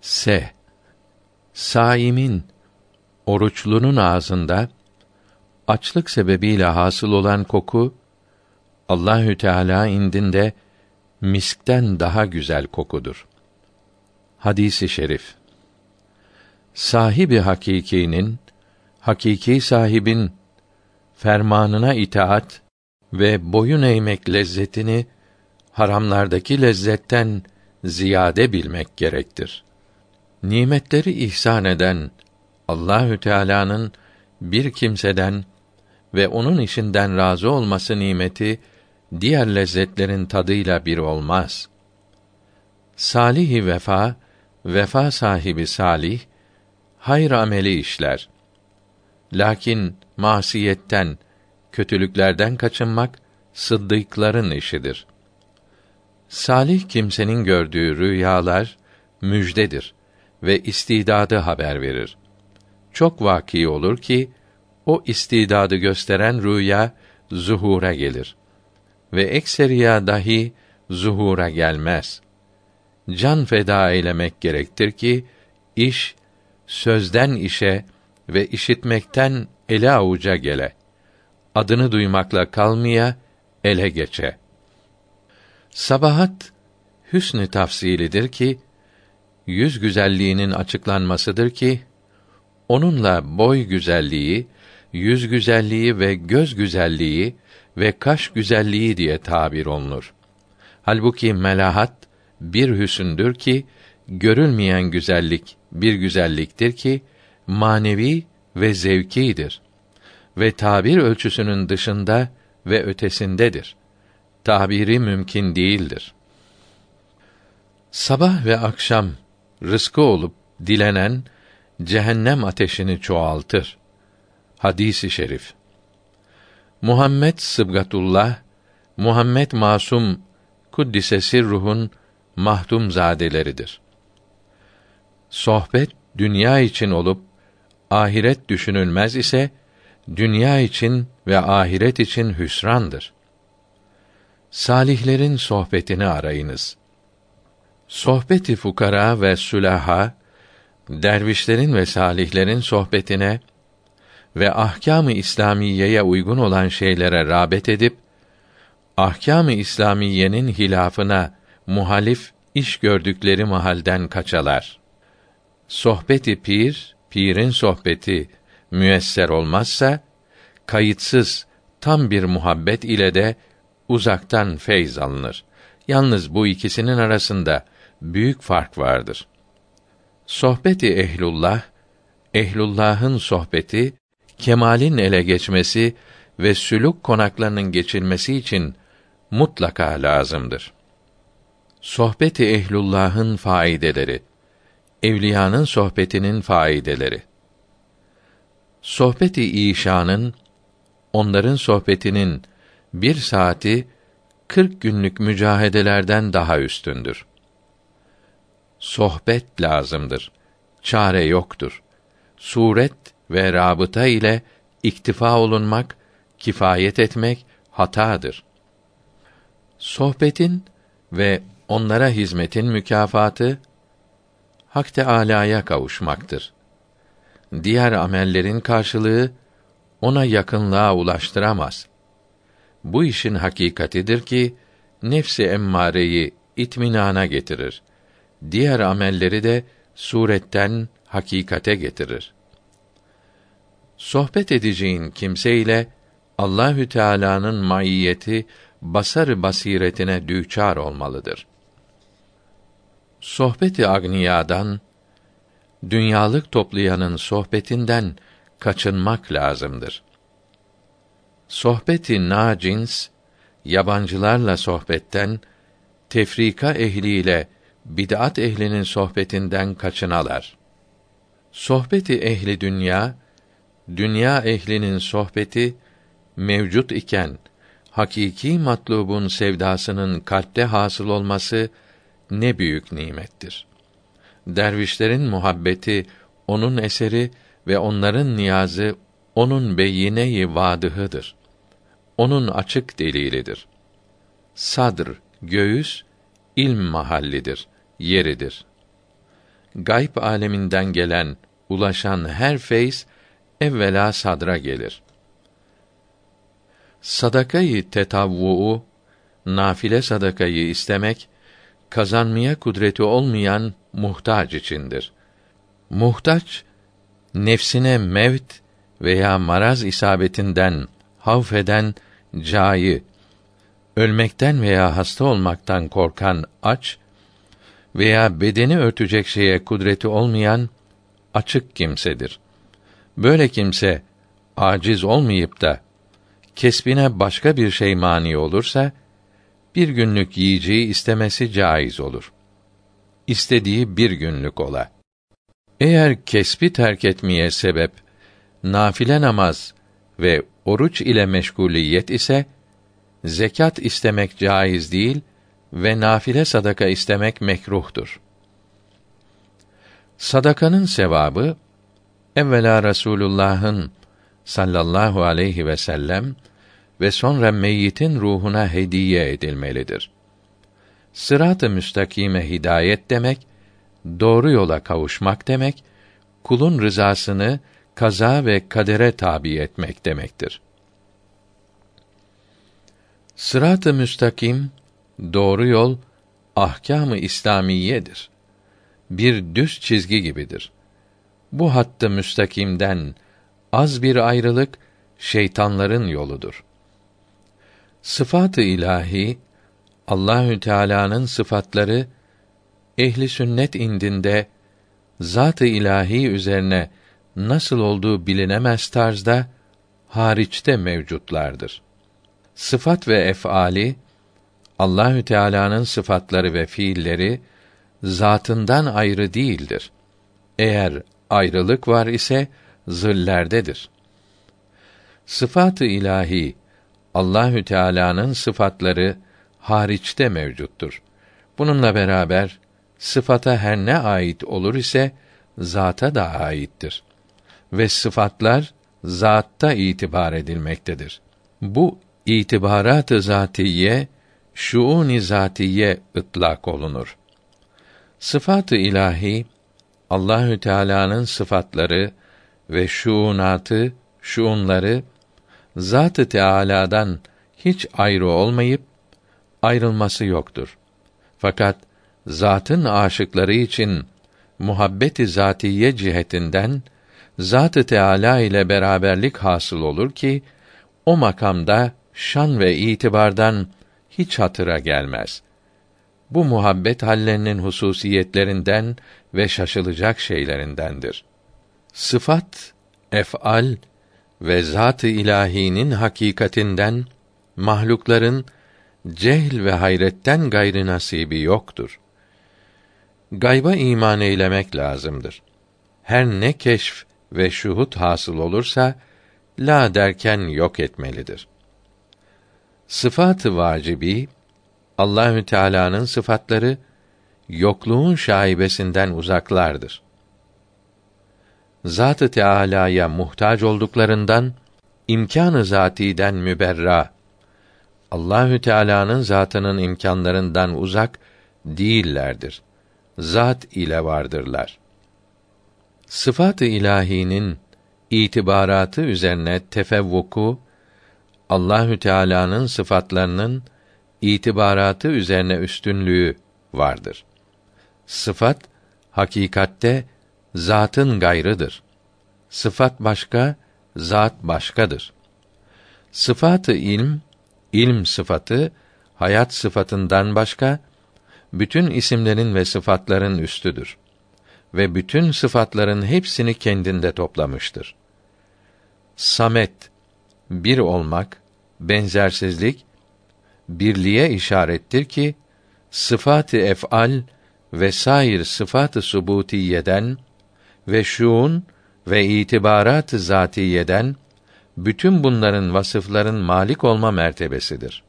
S. Saimin oruçlunun ağzında açlık sebebiyle hasıl olan koku Allahü Teala indinde miskten daha güzel kokudur. Hadisi şerif. Sahibi hakikinin hakiki sahibin fermanına itaat ve boyun eğmek lezzetini haramlardaki lezzetten ziyade bilmek gerektir. Nimetleri ihsan eden Allahü Teala'nın bir kimseden ve onun işinden razı olması nimeti diğer lezzetlerin tadıyla bir olmaz. Salih vefa, vefa sahibi salih, hayır ameli işler. Lakin masiyetten, kötülüklerden kaçınmak sıddıkların işidir. Salih kimsenin gördüğü rüyalar müjdedir ve istidadı haber verir. Çok vaki olur ki o istidadı gösteren rüya zuhura gelir ve ekseriya dahi zuhura gelmez. Can feda eylemek gerektir ki iş sözden işe ve işitmekten ele avuca gele. Adını duymakla kalmaya ele geçe. Sabahat hüsnü tafsilidir ki yüz güzelliğinin açıklanmasıdır ki onunla boy güzelliği, yüz güzelliği ve göz güzelliği ve kaş güzelliği diye tabir olunur. Halbuki melahat bir hüsündür ki görülmeyen güzellik bir güzelliktir ki manevi ve zevkidir ve tabir ölçüsünün dışında ve ötesindedir. Tabiri mümkün değildir. Sabah ve akşam rızkı olup dilenen cehennem ateşini çoğaltır. Hadisi şerif. Muhammed Sıbgatullah, Muhammed Masum kuddise ruhun mahdum zadeleridir. Sohbet dünya için olup ahiret düşünülmez ise dünya için ve ahiret için hüsrandır. Salihlerin sohbetini arayınız. Sohbeti fukara ve sülaha dervişlerin ve salihlerin sohbetine ve ahkâm-ı İslamiyeye uygun olan şeylere rağbet edip ahkâm-ı İslamiyenin hilafına muhalif iş gördükleri mahalden kaçalar. Sohbeti pir, pirin sohbeti müesser olmazsa kayıtsız tam bir muhabbet ile de uzaktan feyz alınır. Yalnız bu ikisinin arasında büyük fark vardır. Sohbeti ehlullah, ehlullah'ın sohbeti kemalin ele geçmesi ve sülük konaklarının geçilmesi için mutlaka lazımdır. Sohbeti ehlullah'ın faydeleri, evliyanın sohbetinin faydeleri. Sohbeti işanın, onların sohbetinin bir saati kırk günlük mücahedelerden daha üstündür. Sohbet lazımdır. Çare yoktur. Suret ve rabıta ile iktifa olunmak, kifayet etmek hatadır. Sohbetin ve onlara hizmetin mükafatı Hak Teâlâ'ya kavuşmaktır. Diğer amellerin karşılığı ona yakınlığa ulaştıramaz. Bu işin hakikatidir ki nefsi emmareyi itminana getirir. Diğer amelleri de suretten hakikate getirir. Sohbet edeceğin kimse ile Allahü Teala'nın maiyeti basar basiretine düçar olmalıdır. Sohbeti agniyadan dünyalık toplayanın sohbetinden kaçınmak lazımdır. Sohbeti nacins yabancılarla sohbetten tefrika ehliyle bid'at ehlinin sohbetinden kaçınalar. Sohbeti ehli dünya dünya ehlinin sohbeti mevcut iken hakiki matlubun sevdasının kalpte hasıl olması ne büyük nimettir. Dervişlerin muhabbeti onun eseri ve onların niyazı onun beyine-i vadıhıdır. Onun açık delilidir. Sadr, göğüs ilm mahallidir, yeridir. gayb aleminden gelen, ulaşan her feyz evvela sadra gelir. Sadakayı tetavvuu, nafile sadakayı istemek, kazanmaya kudreti olmayan muhtaç içindir. Muhtaç, nefsine mevt veya maraz isabetinden havfeden cayı, ölmekten veya hasta olmaktan korkan aç veya bedeni örtecek şeye kudreti olmayan açık kimsedir. Böyle kimse aciz olmayıp da kesbine başka bir şey mani olursa bir günlük yiyeceği istemesi caiz olur. İstediği bir günlük ola. Eğer kesbi terk etmeye sebep nafile namaz ve oruç ile meşguliyet ise zekat istemek caiz değil ve nafile sadaka istemek mekruhtur. Sadakanın sevabı evvela Resulullah'ın sallallahu aleyhi ve sellem ve sonra meyyitin ruhuna hediye edilmelidir. Sırat-ı müstakime hidayet demek, doğru yola kavuşmak demek, kulun rızasını kaza ve kadere tabi etmek demektir. Sırat-ı müstakim, doğru yol, ahkâm-ı İslamiyedir. Bir düz çizgi gibidir. Bu hattı müstakimden az bir ayrılık şeytanların yoludur. Sıfat-ı ilahi Allahü Teala'nın sıfatları ehli sünnet indinde zat-ı ilahi üzerine nasıl olduğu bilinemez tarzda hariçte mevcutlardır. Sıfat ve efali Allahü Teala'nın sıfatları ve fiilleri zatından ayrı değildir. Eğer ayrılık var ise zillerdedir. Sıfat-ı ilahi Allahü Teala'nın sıfatları hariçte mevcuttur. Bununla beraber sıfata her ne ait olur ise zata da aittir. Ve sıfatlar zatta itibar edilmektedir. Bu itibarat-ı zatiye şuun-i zatiye ıtlak olunur. Sıfat-ı ilahi Allahü Teala'nın sıfatları ve şuunatı, şuunları Zat-ı Teala'dan hiç ayrı olmayıp ayrılması yoktur. Fakat zatın aşıkları için muhabbeti zatiye cihetinden Zat-ı Teala ile beraberlik hasıl olur ki o makamda şan ve itibardan hiç hatıra gelmez. Bu muhabbet hallerinin hususiyetlerinden ve şaşılacak şeylerindendir. Sıfat, ef'al ve zat-ı ilahinin hakikatinden mahlukların cehl ve hayretten gayrı nasibi yoktur. Gayba iman eylemek lazımdır. Her ne keşf ve şuhut hasıl olursa la derken yok etmelidir. Sıfat-ı vacibi Allahü Teala'nın sıfatları yokluğun şaibesinden uzaklardır. Zat-ı Teala'ya muhtaç olduklarından imkanı zatiden müberra. Allahü Teala'nın zatının imkanlarından uzak değillerdir. Zat ile vardırlar. Sıfat-ı ilahinin itibaratı üzerine tefevvuku Allahü Teala'nın sıfatlarının itibaratı üzerine üstünlüğü vardır. Sıfat hakikatte zatın gayrıdır. Sıfat başka, zat başkadır. Sıfatı ilm, ilm sıfatı hayat sıfatından başka, bütün isimlerin ve sıfatların üstüdür ve bütün sıfatların hepsini kendinde toplamıştır. Samet bir olmak, benzersizlik birliğe işarettir ki sıfat-ı ef'al ve sair sıfat-ı subutiyeden ve şuun ve itibarat-ı zatiyeden bütün bunların vasıfların malik olma mertebesidir.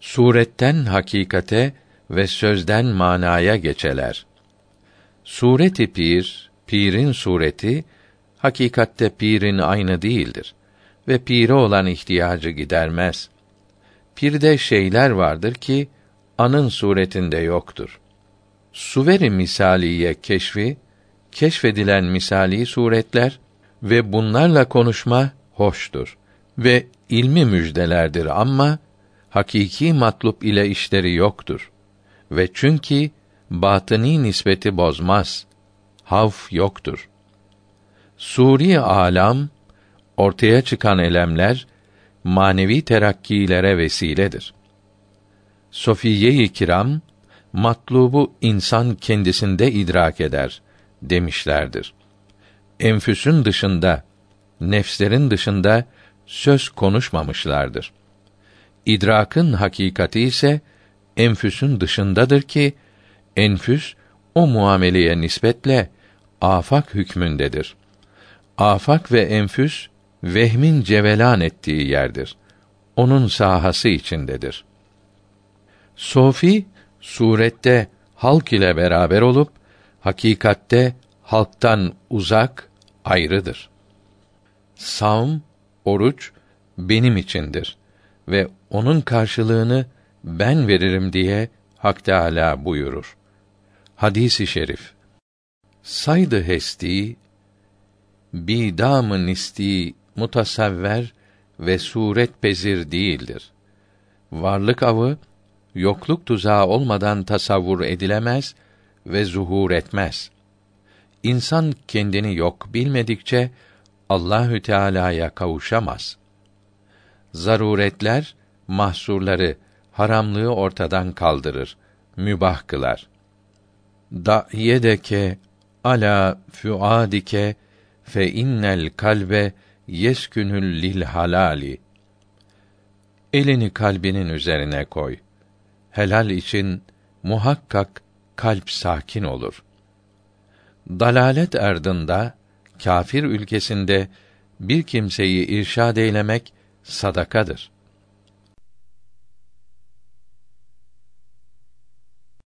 Suretten hakikate ve sözden manaya geçeler. Sureti pir, pirin sureti hakikatte pirin aynı değildir ve pire olan ihtiyacı gidermez. Pirde şeyler vardır ki anın suretinde yoktur. Suveri misaliye keşfi, keşfedilen misali suretler ve bunlarla konuşma hoştur ve ilmi müjdelerdir ama hakiki matlup ile işleri yoktur. Ve çünkü batıni nispeti bozmaz. Havf yoktur. Suri alam ortaya çıkan elemler manevi terakkilere vesiledir. Sofiye-i Kiram matlubu insan kendisinde idrak eder demişlerdir. Enfüsün dışında, nefslerin dışında söz konuşmamışlardır. İdrakın hakikati ise enfüsün dışındadır ki enfüs o muameleye nispetle afak hükmündedir. Afak ve enfüs vehmin cevelan ettiği yerdir. Onun sahası içindedir. Sofi surette halk ile beraber olup hakikatte halktan uzak, ayrıdır. Savm, oruç benim içindir ve onun karşılığını ben veririm diye Hak Teâlâ buyurur. Hadisi şerif. Saydı hesti bidamı nisti mutasavver ve suret bezir değildir. Varlık avı yokluk tuzağı olmadan tasavvur edilemez ve zuhur etmez. İnsan kendini yok bilmedikçe Allahü Teala'ya kavuşamaz. Zaruretler mahsurları, haramlığı ortadan kaldırır, mübah kılar. Da'yedeke ala fuadike fe innel kalbe yeskünül lil halali. Elini kalbinin üzerine koy. Helal için muhakkak kalp sakin olur. Dalalet erdında, kâfir ülkesinde bir kimseyi irşad eylemek sadakadır.